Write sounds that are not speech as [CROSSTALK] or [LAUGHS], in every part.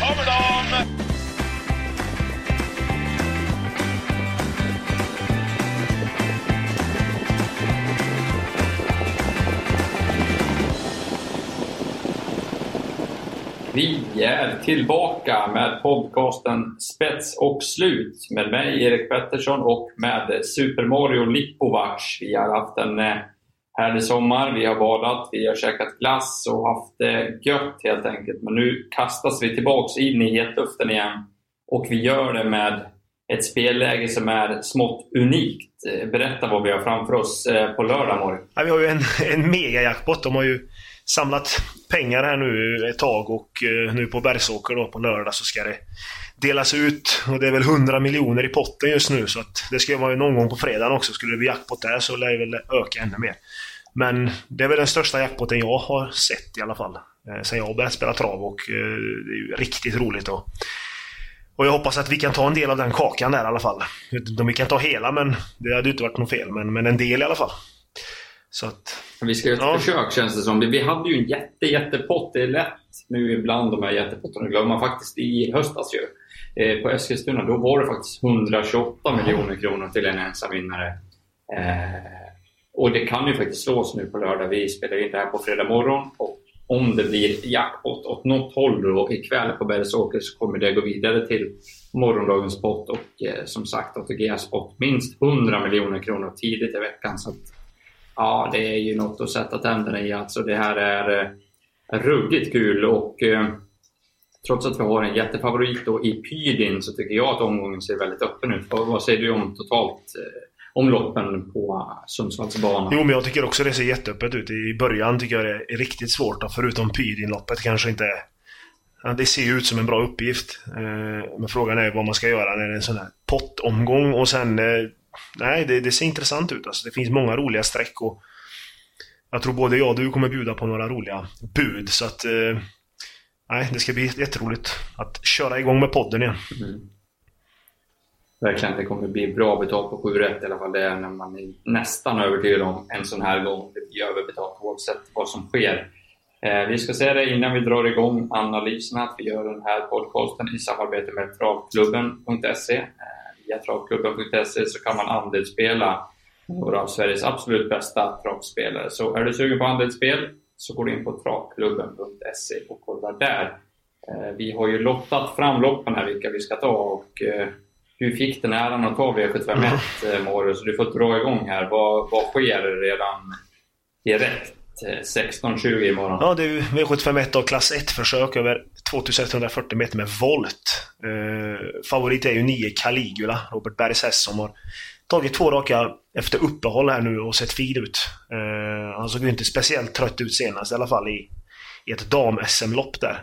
Kommer de! Vi är tillbaka med podcasten Spets och slut med mig Erik Pettersson och med Super Mario Lipovac. Vi har haft en eh, härlig sommar, vi har badat, vi har käkat glass och haft det gött helt enkelt. Men nu kastas vi tillbaks in i hetluften igen och vi gör det med ett spelläge som är smått unikt. Berätta vad vi har framför oss eh, på lördag, morgon. Ja, vi har ju en, en mega-jackpot. De har ju samlat pengar här nu ett tag och eh, nu på Bergsåker då på lördag så ska det delas ut. Och det är väl 100 miljoner i potten just nu så att det ska ju vara någon gång på fredagen också. Skulle det bli jackpot där så lär det väl öka ännu mer. Men det är väl den största jackpoten jag har sett i alla fall. Eh, sen jag började spela trav och eh, det är ju riktigt roligt. Och, och jag hoppas att vi kan ta en del av den kakan där i alla fall. Om vi kan ta hela men det hade ju inte varit något fel. Men, men en del i alla fall. Så att... Vi ska göra ett Ja. försök känns det som. Vi hade ju en jätte, jättepott. Det är lätt nu ibland de här jättepottarna glömmer man faktiskt i höstas ju. Eh, på Eskilstuna då var det faktiskt 128 miljoner kronor till en ensam vinnare. Eh, och det kan ju faktiskt slås nu på lördag. Vi spelar in det här på fredag morgon. Och om det blir jackpot åt något håll då ikväll på Bergsåker så kommer det gå vidare till morgondagens pott och eh, som sagt ATGs pott minst 100 miljoner kronor tidigt i veckan. Så att, Ja, det är ju något att sätta tänderna i. Alltså, det här är eh, ruggigt kul och eh, trots att vi har en jättefavorit då i Pydin så tycker jag att omgången ser väldigt öppen ut. Vad, vad säger du om totalt eh, om loppen på Sundsvallsbanan? Jo, men jag tycker också det ser jätteöppet ut. I början tycker jag det är riktigt svårt, då, förutom Pydinloppet kanske inte... Ja, det ser ju ut som en bra uppgift. Eh, men frågan är vad man ska göra när det är en sån här pottomgång och sen... Eh, nej, det, det ser intressant ut. Alltså, det finns många roliga streck och... Jag tror både jag och du kommer bjuda på några roliga bud, så att... Eh, nej, det ska bli jätteroligt att köra igång med podden igen. Mm. Verkligen, att det kommer bli bra betalt på 7 rätt i alla fall. Det är när man är nästan övertygad om en sån här gång det blir överbetalt oavsett vad som sker. Eh, vi ska säga det innan vi drar igång analyserna att vi gör den här podcasten i samarbete med travklubben.se. Eh, via travklubben.se så kan man andelsspela några av Sveriges absolut bästa travspelare. Så är du sugen på andelsspel så går du in på travklubben.se och kollar där. Eh, vi har ju lottat fram loppen här vilka vi ska ta och eh, du fick den äran att ta V751 mm. Så du får dra igång här. Vad, vad sker redan direkt eh, 16.20 imorgon? Ja, det är ju V751 av klass 1-försök över 2140 meter med volt. Eh, favorit är ju 9 Caligula, Robert Bergs häst som har tagit två raka efter uppehåll här nu och sett fin ut. Eh, han såg ju inte speciellt trött ut senast, i alla fall i, i ett dam-SM-lopp där.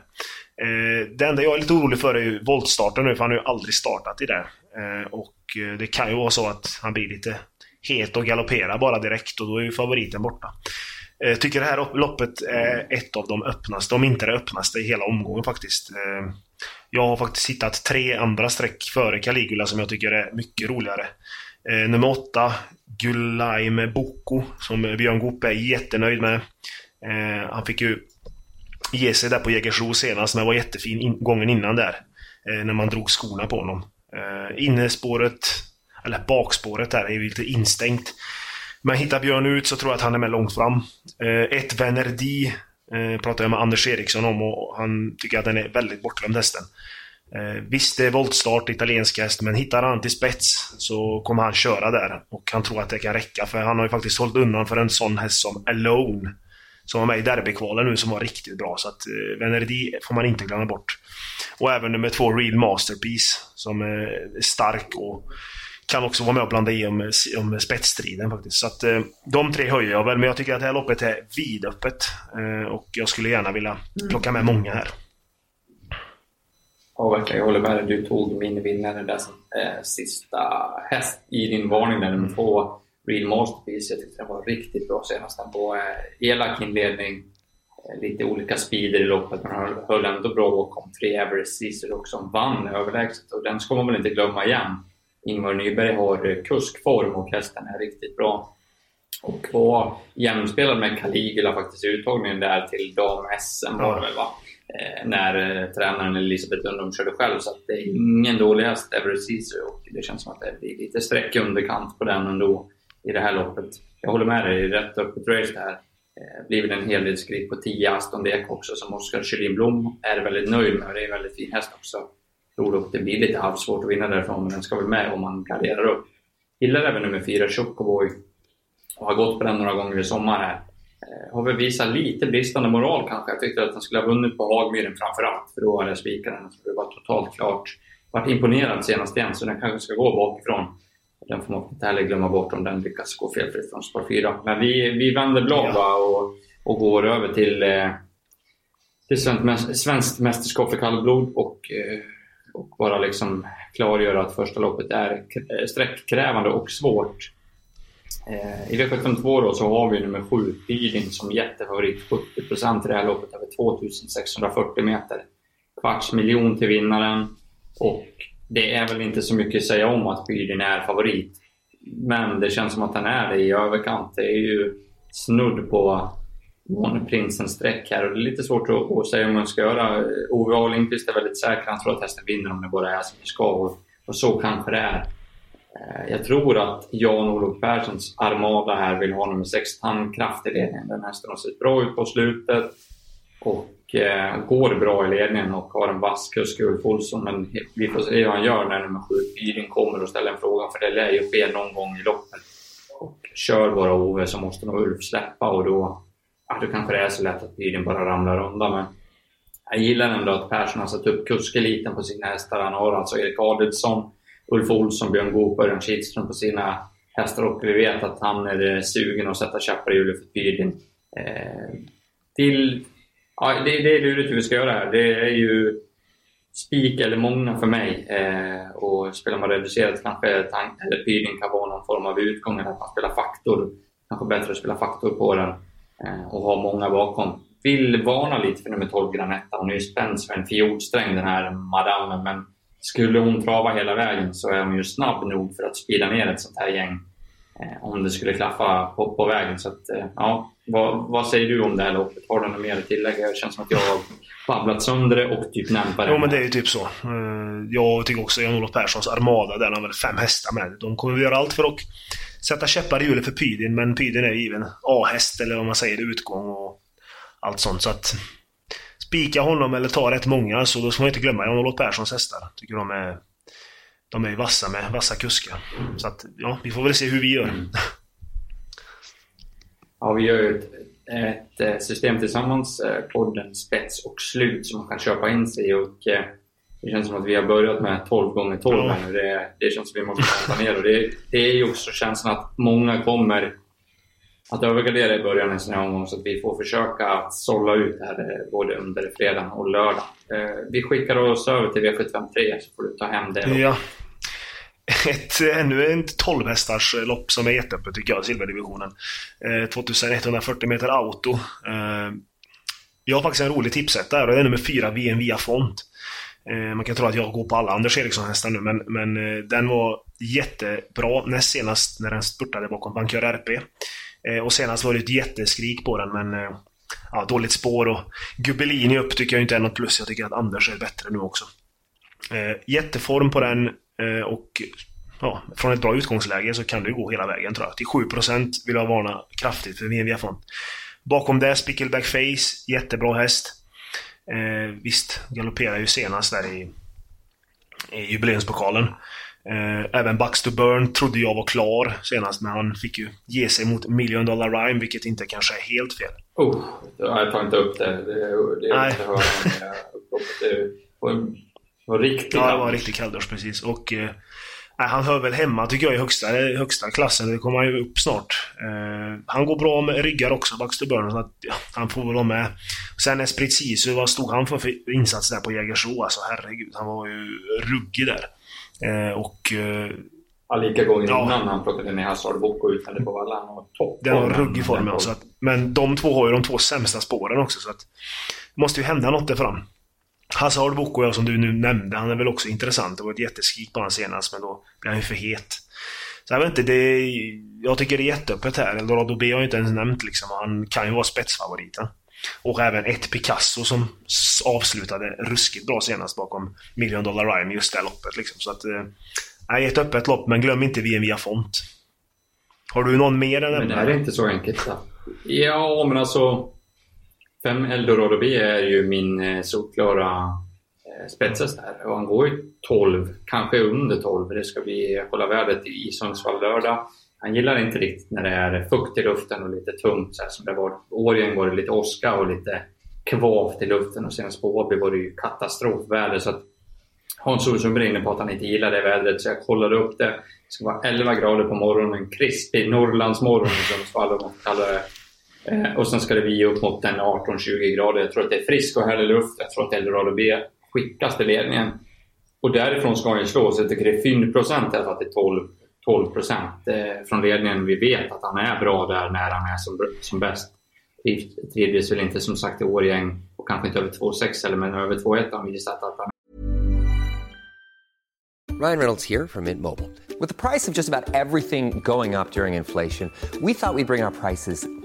Eh, det enda jag är lite orolig för är ju voltstarten nu, för han har ju aldrig startat i det. Eh, och eh, det kan ju vara så att han blir lite het och galopperar bara direkt och då är ju favoriten borta. Jag tycker det här loppet är ett av de öppnaste, om inte det öppnaste i hela omgången faktiskt. Eh, Jag har faktiskt hittat tre andra streck före Caligula som jag tycker är mycket roligare. Eh, Nummer åtta, Gulaime Boko, som Björn Goop är jättenöjd med. Eh, Han fick ju ge sig där på Jägersro senast, men var jättefin in, gången innan där. Eh, när man drog skorna på honom. Eh, Innespåret, eller bakspåret där, är ju lite instängt. Men hittar Björn ut så tror jag att han är med långt fram. Eh, ett Venerdi eh, pratade jag med Anders Eriksson om och han tycker att den är väldigt bortglömd hästen. Eh, visst, det är voltstart, italiensk häst, men hittar han till spets så kommer han köra där. Och han tror att det kan räcka, för han har ju faktiskt hållit undan för en sån häst som Alone. Som var med i derbykvalen nu, som var riktigt bra. Så att eh, Venerdi får man inte glömma bort. Och även nummer två, Real Masterpiece, som är stark och kan också vara med och blanda i om, om spetsstriden faktiskt. Så att eh, de tre höjer jag väl, men jag tycker att det här loppet är vidöppet. Eh, och jag skulle gärna vilja plocka med många här. Ja, verkligen. Jag håller med dig. Du tog min vinnare där som eh, sista häst i din varning där, nummer två, Real Masterpiece. Jag tyckte den var riktigt bra senast. Den var eh, elak inledning, eh, lite olika speeder i loppet, men han höll ändå bra bakom tre Everest Caesar och som vann överlägset. Och den ska man väl inte glömma igen. Ingvar Nyberg har eh, kuskform och hästen är riktigt bra. Och var jämspelad med Caligula faktiskt i uttagningen där till dam-SM var det väl va? eh, när eh, tränaren Elisabeth Lundholm körde själv. Så det är ingen dålig häst, Everest Caesar, och det känns som att det blir lite streck i underkant på den ändå i det här loppet. Jag håller med dig, rätt öppet race det här. Det blir väl en hel del skritt på 10 Aston Dek också som Oskar Kylin Blom är väldigt nöjd med. Det är en väldigt fin häst också. Tror det blir lite halvsvårt att vinna därifrån, men den ska väl med om man garderar upp. Gillar även nummer 4, Chocoboy, och har gått på den några gånger i sommar här. Eh, har väl visat lite bristande moral kanske. Jag tyckte att han skulle ha vunnit på Hagmyren framförallt för då hade jag spikat den. Det var totalt klart. Vart imponerad senast igen, så den kanske ska gå bakifrån. Den får man inte heller glömma bort om den lyckas gå felfritt från spår 4. Men vi, vi vänder blad ja. och, och går över till, eh, till svenskt, svenskt mästerskap för kallblod och, eh, och bara liksom klargöra att första loppet är sträckkrävande och svårt. Eh, I V752 då så har vi nummer 7, Bydin, som jättefavorit. 70% i det här loppet över 2640 meter. Kvarts miljon till vinnaren. Och det är väl inte så mycket att säga om att Bydin är favorit. Men det känns som att han är det i överkant. Det är ju snudd på Prinsens streck här och det är lite svårt att, säga om man ska göra. Ove A Lindqvist är väldigt säker. Han tror att hästen vinner om det bara är som det ska och, och så kanske det är. Eh, jag tror att Jan-Olof Perssons Armada här vill ha nummer 6 Tandkraft i ledningen. Den hästen har sett bra ut på slutet och eh, går bra i ledningen och har en vass kusk Ulf Olsson. Men vi får se hur han gör när nummer 7 Pyrin kommer och ställer en fråga för det lär ju ske någon gång i loppet. Och kör bara Ove så måste nog Ulf släppa och då, ja, då kanske det är så lätt att Pyrin bara ramlar undan. Men jag gillar ändå att Persson har satt upp kuskeliten på sina hästar. Han har alltså Erik Adelsson Ulf Olsson, Björn Goop och Örjan Kihlström på sina hästar och vi vet att han är sugen att sätta käppar i hjulet för Pyrgin. Eh, till, ja, det, det är lurigt hur vi ska göra här. Det är ju spik eller många för mig. Eh, och spelar man reducerat kanske tank, eller Pyrgin kan vara någon form av utgång, eller att man spelar faktor. Kanske bättre att spela faktor på den eh, och ha många bakom. Vill varna lite för nummer 12 Granetta. Hon är ju spänd som en fiolsträng den här madammen, men skulle hon trava hela vägen så är hon ju snabb nog för att spida ner ett sånt här gäng eh, Eh, om det skulle klaffa på, på vägen. Så att, eh, ja, vad, vad, säger du om det här loppet? Har du något mer att tillägga? Det känns som att jag har babblat sönder det och typ nämnt det. Jo, men det är ju typ så. Eh, jag tycker också Jan-Olof Perssons Armada, där han har väl fem hästar med. De kommer göra allt för att sätta käppar i hjulet för Pydin, men Pydin är given A-häst, eller om man säger utgång och allt sånt. Så att spika honom eller ta rätt många, så då ska man inte glömma Jan-Olof Perssons hästar. Tycker de är, de är vassa med vassa kuskar. Så att, ja, vi får väl se hur vi gör. Mm. [LAUGHS] Ja, vi gör ju ett, ett eh, system tillsammans, eh, podden Spets och Slut, som man kan köpa in sig i. Och, eh, det känns som att vi har börjat med 12 gånger 12 ja. nu. Det, det känns som att vi måste komma ner. Och det, det är ju också känslan att många kommer att övergardera i början en sån här omgång så att vi får försöka att sålla ut det här både under fredagen och lördag. Vi skickar oss över till V753 så får du ta hem det. Ja. Ett, eh, ännu ett 12 hästars eh, lopp som är jätteöppet tycker jag, silverdivisionen. Eh, 2140 meter auto. Jag har faktiskt en rolig tipsetta här och det är nummer 4, VM Via Font. Man kan tro att jag går på alla Anders Eriksson-hästar nu, men, men den var jättebra näst senast när den spurtade bakom Bankör RP. Eh, och senast var det ett jätteskrik på den, men eh, ja, dåligt spår och Gubbelini upp tycker jag inte är något plus. Jag tycker att Anders är bättre nu också. Eh, jätteform på den och ja, från ett bra utgångsläge så kan det gå hela vägen tror jag. Till 7% vill jag varna kraftigt för VNVF Font. Bakom det Spickleback Face, jättebra häst. Eh, visst, galopperar ju senast där i, i jubileumspokalen. Eh, även Bucks Burn trodde jag var klar senast, men han fick ju ge sig mot Million Dollar Rhyme, vilket inte kanske är helt fel. Oh, jag tar inte upp det. Det, det är Nej. inte höra det var, var riktigt Ja, det var riktigt kalldusch precis. Och eh, han hör väl hemma, tycker jag, i högsta, högsta klassen. Det kommer han ju upp snart. Eh, han går bra med ryggar också, Bucks to Burn, så att, ja, han får väl vara med. Sen Esprit Sisu, vad stod han för, för insats där på Jägersro? Alltså herregud, han var ju ruggig där. Eh, och... Eh, ja, lika gånger ja. innan han plockade ner Hazard Boko ut på vallan. och topp. Den var ruggig form, ja. Men de två har ju de två sämsta spåren också, så att... Det måste ju hända något där fram. Hazard Boko, ja, som du nu nämnde, han är väl också intressant. Det var ett jätteskrik på honom senast, men då blev han ju för het. Så jag vet inte, det är, jag tycker det är jätteöppet här. Eldorado B har jag inte ens nämnt liksom. Han kan ju vara spetsfavoriten. Och även ett Picasso som avslutade ruskigt bra senast bakom Million Dollar Rhyme just det loppet. Liksom. Så att, eh, ett öppet lopp, men glöm inte VM via Font. Har du någon mer än Men det här är inte så enkelt. Då. Ja, men alltså... Fem Eldorado B är ju min eh, solklara eh, spetsas spetses där. Och han går ju 12, kanske under 12. Det ska vi hålla värdet i Sundsvall lördag. Han gillar inte riktigt när det är fukt i luften och lite tungt så här, som det var. Årjäng var det lite åska och lite kvavt i luften och senast på Åby var det ju katastrofväder. Så att Hans Olsson var inne på att han inte gillar det vädret så jag kollade upp det. Det ska vara 11 grader på morgonen, krispig Norrlandsmorgon som Sundsvall om kallar det. Eh, och sen ska det bli upp mot 18-20 grader. Jag tror att det är frisk och härlig luft. Jag tror att Eldorado B skickas till ledningen. Och därifrån ska han slå, så jag tycker det är fyndprocent i alla fall till 12 12 procent eh, från ledningen. Vi vet att han är bra där när han är som, som bäst. Trivdes väl inte som sagt i Årgäng och kanske inte över 2,6 eller men över 2,1 har han visat att han Ryan Reynolds här från Mint Mobile. Med priset på nästan allt som går upp under inflationen, trodde vi att vi skulle bring våra priser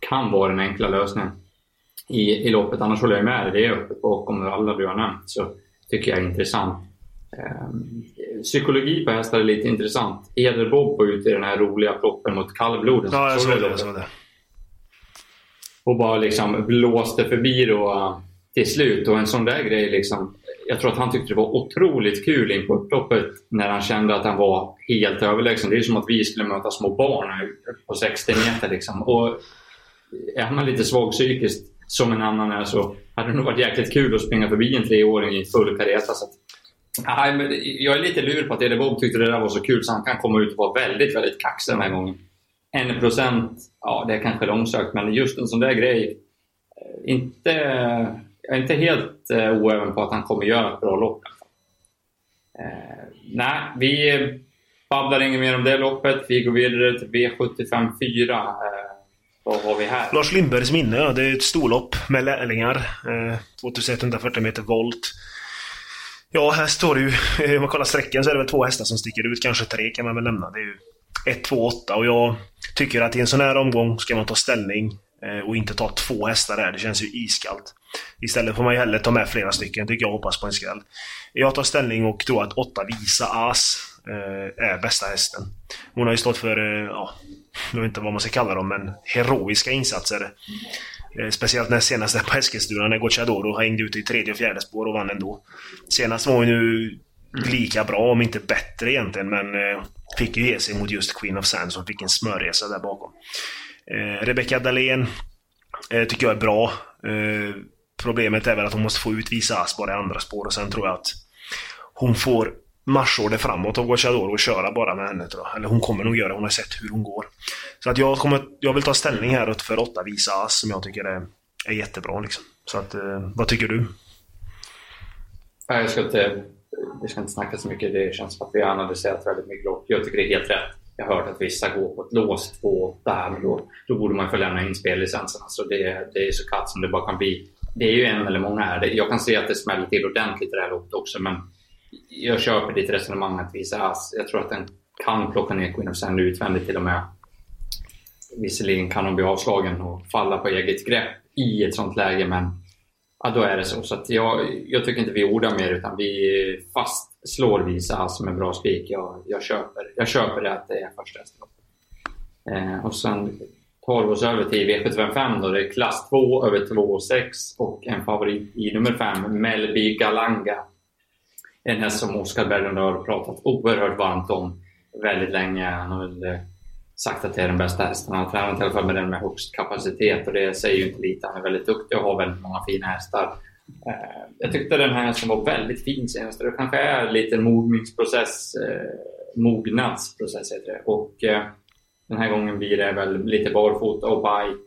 Kan vara den enkla lösningen i, i loppet. Annars håller jag med dig. Det är öppet bakom alla du har nämnt. Så tycker jag är intressant. Ehm, psykologi på hästar är lite intressant. Eder Bob var ute i den här roliga proppen mot kallbloden. Ja, jag såg det. Jag såg det. Och bara liksom blåste förbi då uh, till slut. Och en sån där grej liksom. Jag tror att han tyckte det var otroligt kul inför upploppet när han kände att han var helt överlägsen. Det är som att vi skulle möta små barn på 60 meter. Liksom. Och är man lite svag psykiskt som en annan är så hade det nog varit jäkligt kul att springa förbi en treåring i full kareta. Så att, nej, men jag är lite lur på att Eddie Bob tyckte det där var så kul så han kan komma ut och vara väldigt, väldigt kaxig den här gången. En procent, ja det är kanske långsökt, men just en sån där grej. Eh, inte, jag är inte helt eh, oäven på att han kommer göra ett bra lopp. Eh, nej, vi babblar inget mer om det loppet. Vi går vidare till V75 4. Eh, vad har vi här? Lars Lindbergs minne, ja. Det är ett storlopp med lärlingar. Eh, 2140 meter volt. Ja, här står det ju... Eh, om man kollar sträckan så är det väl två hästar som sticker ut. Kanske tre kan man väl nämna. Det är ju 1, 2, 8 och jag tycker att i en sån här omgång ska man ta ställning eh, och inte ta två hästar där. Det känns ju iskallt. Istället får man ju hellre ta med flera stycken, tycker jag. Hoppas på en skräll. Jag tar ställning och tror att 8 Visa As Eh, är bästa hästen. Hon har ju stått för, eh, ja, jag vet inte vad man ska kalla dem, men heroiska insatser. Eh, speciellt när senast på Eskilstuna när Gocciadoro hängde ut i tredje och fjärde spår och vann ändå. Senast var hon ju lika bra, om inte bättre egentligen, men fick ju ge sig mot just Queen of Sand som fick en smörresa där bakom. Rebecca Dahlén tycker jag är bra. Problemet är väl att hon måste få ut Visa Asp i andra spår och sen tror jag att hon får marschorder framåt av Guachador och köra bara med henne tror jag. Eller hon kommer nog göra Hon har sett hur hon går. Så att jag, kommer, jag vill ta ställning här för åtta Visa As som jag tycker är, är jättebra. Liksom. Så att, eh, vad tycker du? Jag ska inte, vi ska inte snacka så mycket. Det känns som att vi har analyserat väldigt mycket lopp. Jag tycker det är helt rätt. Jag har hört att vissa går på ett lås 2 där, men då, då borde man få lämna in spellicensen. Alltså det, det är så kallt som det bara kan bli. Det är ju en eller många här. Jag kan se att det smäller till ordentligt i det här loppet också, men jag köper ditt resonemang att Visa Ass, jag tror att den kan plocka ner Queen of Sand utvändigt till och med. Visserligen kan hon bli avslagen och falla på eget grepp i ett sånt läge, men ja, då är det så. Så att jag, jag tycker inte vi ordar mer, utan vi fastslår Visa Ass som en bra spik. Jag, jag, köper, jag köper det att det är första hästen. Eh, och sen tar vi oss över till V755 då. Det är klass 2 över 2,6 och en favorit i nummer 5, Melby Galanga en häst som Oskar Berglund har pratat oerhört varmt om väldigt länge. Han har väl eh, sagt att det är den bästa hästen. Han har tränat i alla fall med den med högst kapacitet och det säger ju inte lite. Han är väldigt duktig och har väldigt många fina hästar. Eh, jag tyckte den här hästen var väldigt fin senast. Det kanske är lite mogningsprocess, eh, mognadsprocess heter det. Och den här gången blir det väl lite barfota och bike.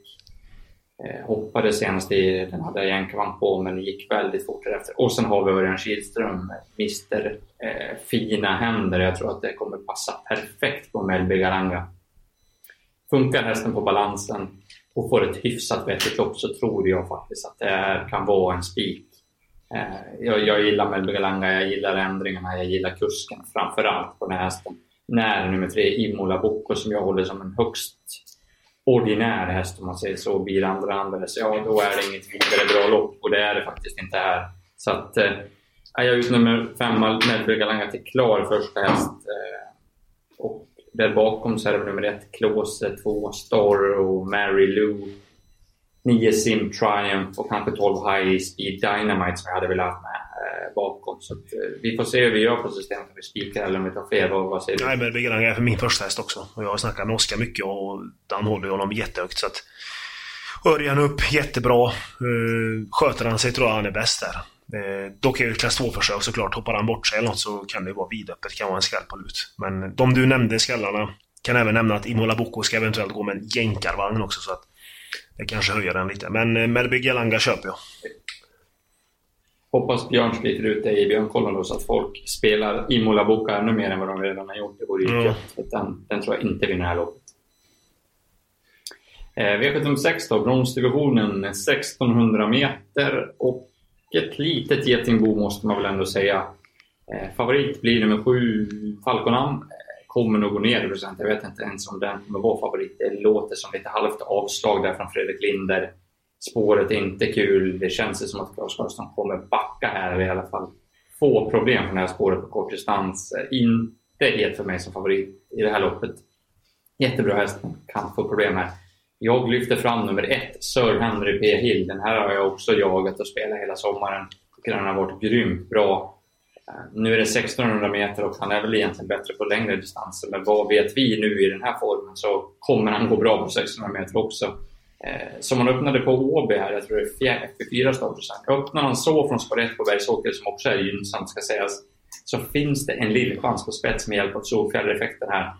Eh, hoppade senast i, den hade jag jänkarvagn på men gick väldigt fort därefter. Och sen har vi Örjan Kihlström, Mr eh, Fina händer. Jag tror att det kommer passa perfekt på Melby Garanga. Funkar hästen på balansen och får ett hyfsat vettigt lopp så tror jag faktiskt att det kan vara en spik. Eh, jag, jag gillar Melby Galanga, jag gillar ändringarna, jag gillar kusken framförallt på den här hästen. När nummer tre, Imola Bocco, som jag håller som en högst ordinär häst om man säger så, blir andra användare, så ja, då är det inget vidare bra lopp och det är det faktiskt inte här. Så att, eh, jag ut nummer fem, Melby Galanga till klar första häst. Eh, och där bakom så är det nummer ett, Klose, två, Star och Mary Lou. 9 Sim Triumph och kanske 12 High Speed Dynamite som jag hade velat med bakåt. Så att, eh, vi får se hur vi gör på systemet, om vi spikar eller om vi tar fel. Vad, vad säger du? Nej, men Begrang är för min första häst också. Och jag har snackat med Oskar mycket och han håller honom jättehögt. Så att Örjan upp jättebra. Eh, sköter han sig tror jag han är bäst där. Eh, dock är det klass 2-försök såklart. Hoppar han bort sig eller något så kan det vara vidöppet. kan vara en skall på lut. Men de du nämnde skallarna kan även nämna att Imola Boko ska eventuellt gå med en jänkarvagn också. Så att det kanske höjer den lite. Men eh, Melby Galanga köper jag. Hoppas Björn sliter ut det i Björnkollen då så att folk spelar Imola Boca ännu mer än vad de redan har gjort. Det vore ju mm. den, den tror jag inte vinner det här loppet. Eh, V76 då, bronsdivisionen 1600 meter och ett litet getingbo måste man väl ändå säga. Eh, favorit blir nummer 7, Falconam. Eh, kommer nog gå ner i procent. Jag vet inte ens om den kommer vara favorit. Det låter som lite halvt avslag där från Fredrik Linder. Spåret är inte kul. Det känns som att Claes Karlsson kommer backa här, eller i alla fall få problem på det här spåret på kort distans. Inte helt för mig som favorit i det här loppet. Jättebra häst, kan få problem här. Jag lyfter fram nummer ett, Sir Henry P Hill. Den här har jag också jagat och spelat hela sommaren. Tycker den har varit grymt bra. Eh, nu är det 1600 meter och han är väl egentligen bättre på längre distanser. Men vad vet vi nu i den här formen så kommer han gå bra på 1600 meter också. Eh, som han öppnade på Åby här, jag tror det är efter fyra starter sen. Öppnar han så från spår 1 på Bergsåker, som också är gynnsamt ska sägas, så finns det en liten chans på spets med hjälp av solfjädereffekten här.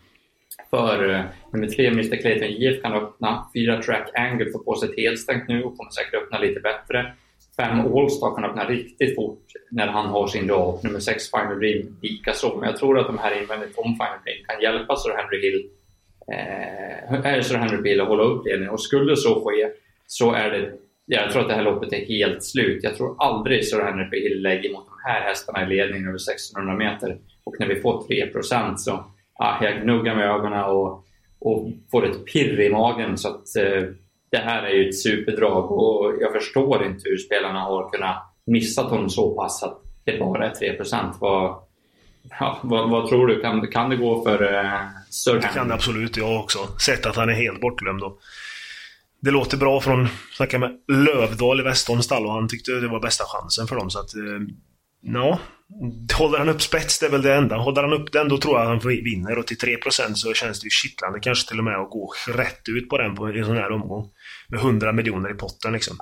För eh, nummer tre, Mr Clayton JF kan öppna. Fyra Track Angle får på sig ett helstängt nu och kommer säkert öppna lite bättre. Fem Allstar kan öppna riktigt fort när han har sin dag. Nummer sex Final Dream likaså. Men jag tror att de här invändigt om Final Dream kan hjälpa Sir Henry Hill eh, Sir Henry Bill att hålla upp ledningen. Och skulle så ske så är det, jag tror att det här loppet är helt slut. Jag tror aldrig Sir Henry Bill lägger mot de här hästarna i ledningen över 1600 meter. Och när vi får 3% så ah, jag gnuggar med ögonen och, och får ett pirr i magen. Så att eh, det här är ju ett superdrag och jag förstår inte hur spelarna har kunnat missa honom så pass att det bara är 3 vad, ja, vad, vad, tror du? Kan, kan det gå för eh, Sir Det kan det absolut, jag också. Sett att han är helt bortglömd. Och det låter bra från, snacka med Lövdal i Westholms stall och han tyckte det var bästa chansen för dem. Så att, eh, ja. Håller han upp spets, det är väl det enda. Håller han upp den, då tror jag att han vinner. Och till 3% så känns det ju kittlande kanske till och med att gå rätt ut på den på en sån här omgång. Med 100 miljoner i potten liksom.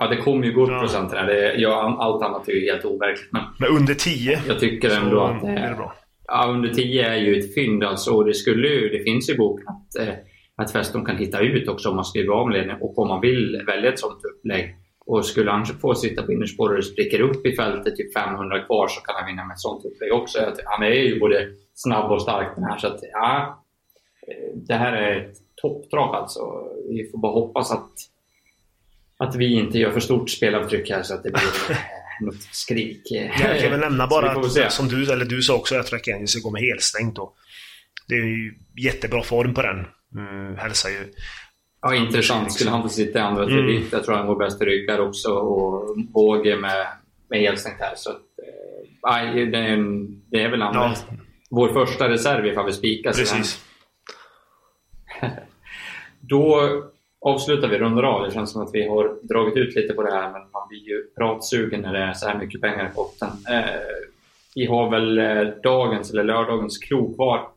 Ja, det kommer ju godprocent ja. här. ja, allt annat är ju helt overkligt. Men, men under 10? Jag tycker ändå att det är bra. Ja, under 10 är ju ett fynd alltså. Och det, skulle ju, det finns ju i boken att, eh, att Feston kan hitta ut också om man skriver av ledningen och om man vill välja ett sånt upplägg. Och skulle han få sitta på innerspår och det spricker upp i fältet typ 500 kvar så kan han vinna med ett sånt upplägg också. Han är ju både snabb och stark den här. Så att, ja, det här är ett toppdrag alltså. Vi får bara hoppas att, att vi inte gör för stort spelavtryck här så att det blir [LAUGHS] något skrik. Jag kan väl nämna bara att, som du, eller du sa också, att Track Angel går med helstängt då. Det är ju jättebra form på den. Mm, hälsar ju... Ja, intressant. Skulle han få sitta i andra mm. Dit, jag tror han går bäst i ryggar också och båge med, med helstängt här. Så att, äh, det, är, det är väl andra. Ja. Vår första reserv ifall vi spikar. Precis. [LAUGHS] Då avslutar vi rundar av. Det känns som att vi har dragit ut lite på det här, men man blir ju pratsugen när det är så här mycket pengar i potten. Eh, vi har väl eh, dagens, eller lördagens krog kvar.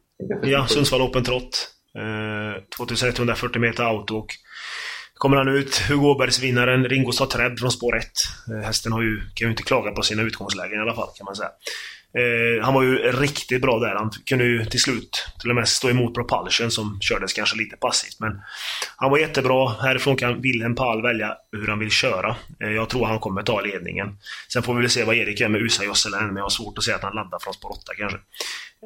Ja, Sundsvall Open Trot. Eh, 2140 meter auto. Och kommer han ut, Hugo Åbergs-vinnaren, Ringo Startreb från spår 1. Eh, hästen har ju, kan ju inte klaga på sina utgångslägen i alla fall, kan man säga. Eh, han var ju riktigt bra där. Han kunde ju till slut till och med stå emot Propulsion som kördes kanske lite passivt. Men han var jättebra. Härifrån kan Wilhelm Pall välja hur han vill köra. Eh, jag tror han kommer ta ledningen. Sen får vi väl se vad Erik gör med USA Josselin, men jag har svårt att se att han laddar från spår 8 kanske.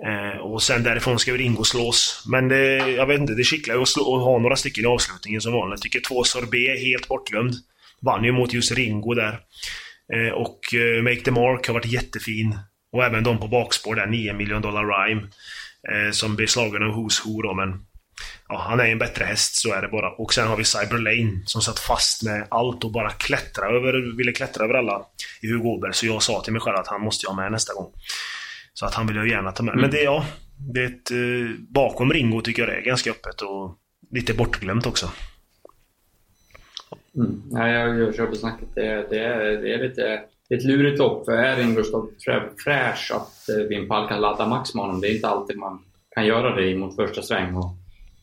Eh, och sen därifrån ska väl Ringo slås. Men det, jag vet inte, det kittlar ju att, slå, att ha några stycken i avslutningen som vanligt. Jag tycker två Sorbet är helt bortglömd. Vann ju mot just Ringo där. Eh, och eh, Make the Mark har varit jättefin. Och även de på bakspår där, 9 miljoner dollar Rhyme. Eh, som blir slagen av Who's Who då, men... Ja, han är en bättre häst, så är det bara. Och sen har vi Cyber Lane som satt fast med allt och bara klättra över, ville klättra över alla i Hugo Åberg. Så jag sa till mig själv att han måste jag ha med nästa gång. Så att han vill jag gärna ta med. Mm. Men det, ja, det är ett, eh, bakom Ringo tycker jag det är ganska öppet och lite bortglömt också. Mm. Ja, jag köper snacket. Det, det, är, det är ett lurigt lopp. För är Ringo fräsch att eh, Wimpal kan ladda max med honom, det är inte alltid man kan göra det mot första sväng. Och,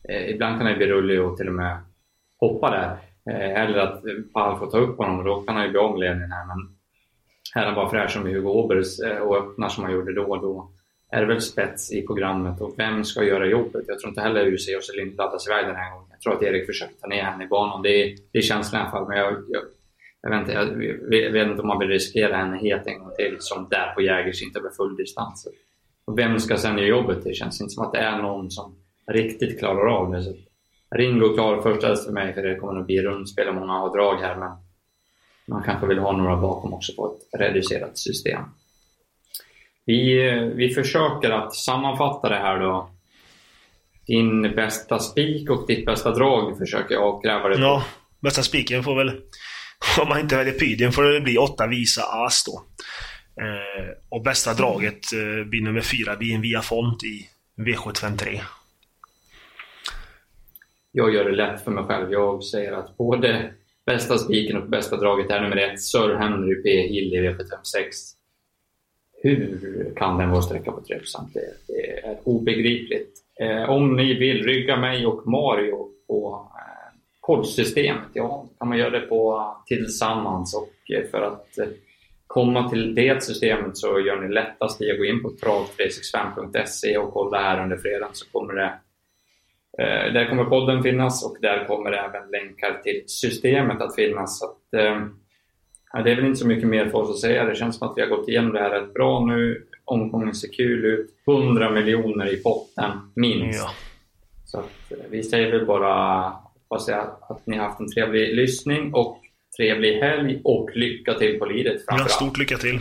eh, ibland kan han bli rullig och till och med hoppa där. Eh, eller att Pall får ta upp honom och då kan han ju bli om ledningen här. Men här är han bara fräsch som Hugo Åbergs eh, och öppnar som han gjorde då. och Då är det väl spets i programmet och vem ska göra jobbet? Jag tror inte heller UC och Selin laddas iväg den här gången. Jag tror att Erik försöker ta ner henne i banan. Det är, det är känslan i alla fall. Men jag, jag, jag, vet inte, jag vet inte om man vill riskera henne het en gång till som där på Jägers inte över full distans. Och vem ska sen göra jobbet? Det känns inte som att det är någon som riktigt klarar av det. Så Ringo klarar första för mig för det kommer att bli rundspel och många har drag här. Men man kanske vill ha några bakom också på ett reducerat system. Vi, vi försöker att sammanfatta det här då. Din bästa spik och ditt bästa drag försöker jag avkräva dig. Ja, bästa spiken får väl, [LAUGHS] om man inte väljer pydien, får det bli åtta visa as då. Eh, och bästa draget eh, blir nummer fyra, en via font i V753. Jag gör det lätt för mig själv. Jag säger att både bästa spiken och bästa draget är nummer ett, Sir Henry P. Hill i V756 hur kan den vara sträcka på 3 det, det är obegripligt. Eh, om ni vill rygga mig och Mario på kodsystemet, ja, kan man göra det på tillsammans och eh, för att eh, komma till det systemet så gör ni lättast i att gå in på trav365.se och kolla här under fredagen så kommer det eh, där kommer podden finnas och där kommer även länkar till systemet att finnas. Så att, Ja, det är väl inte så mycket mer för oss att säga. Det känns som att vi har gått igenom det här rätt bra nu. Omgången ser kul ut. 100 miljoner i potten, minst. Ja. Så att, vi säger väl bara hoppas jag att ni har haft en trevlig lyssning och trevlig helg och lycka till på liret framförallt. Ja, stort lycka till.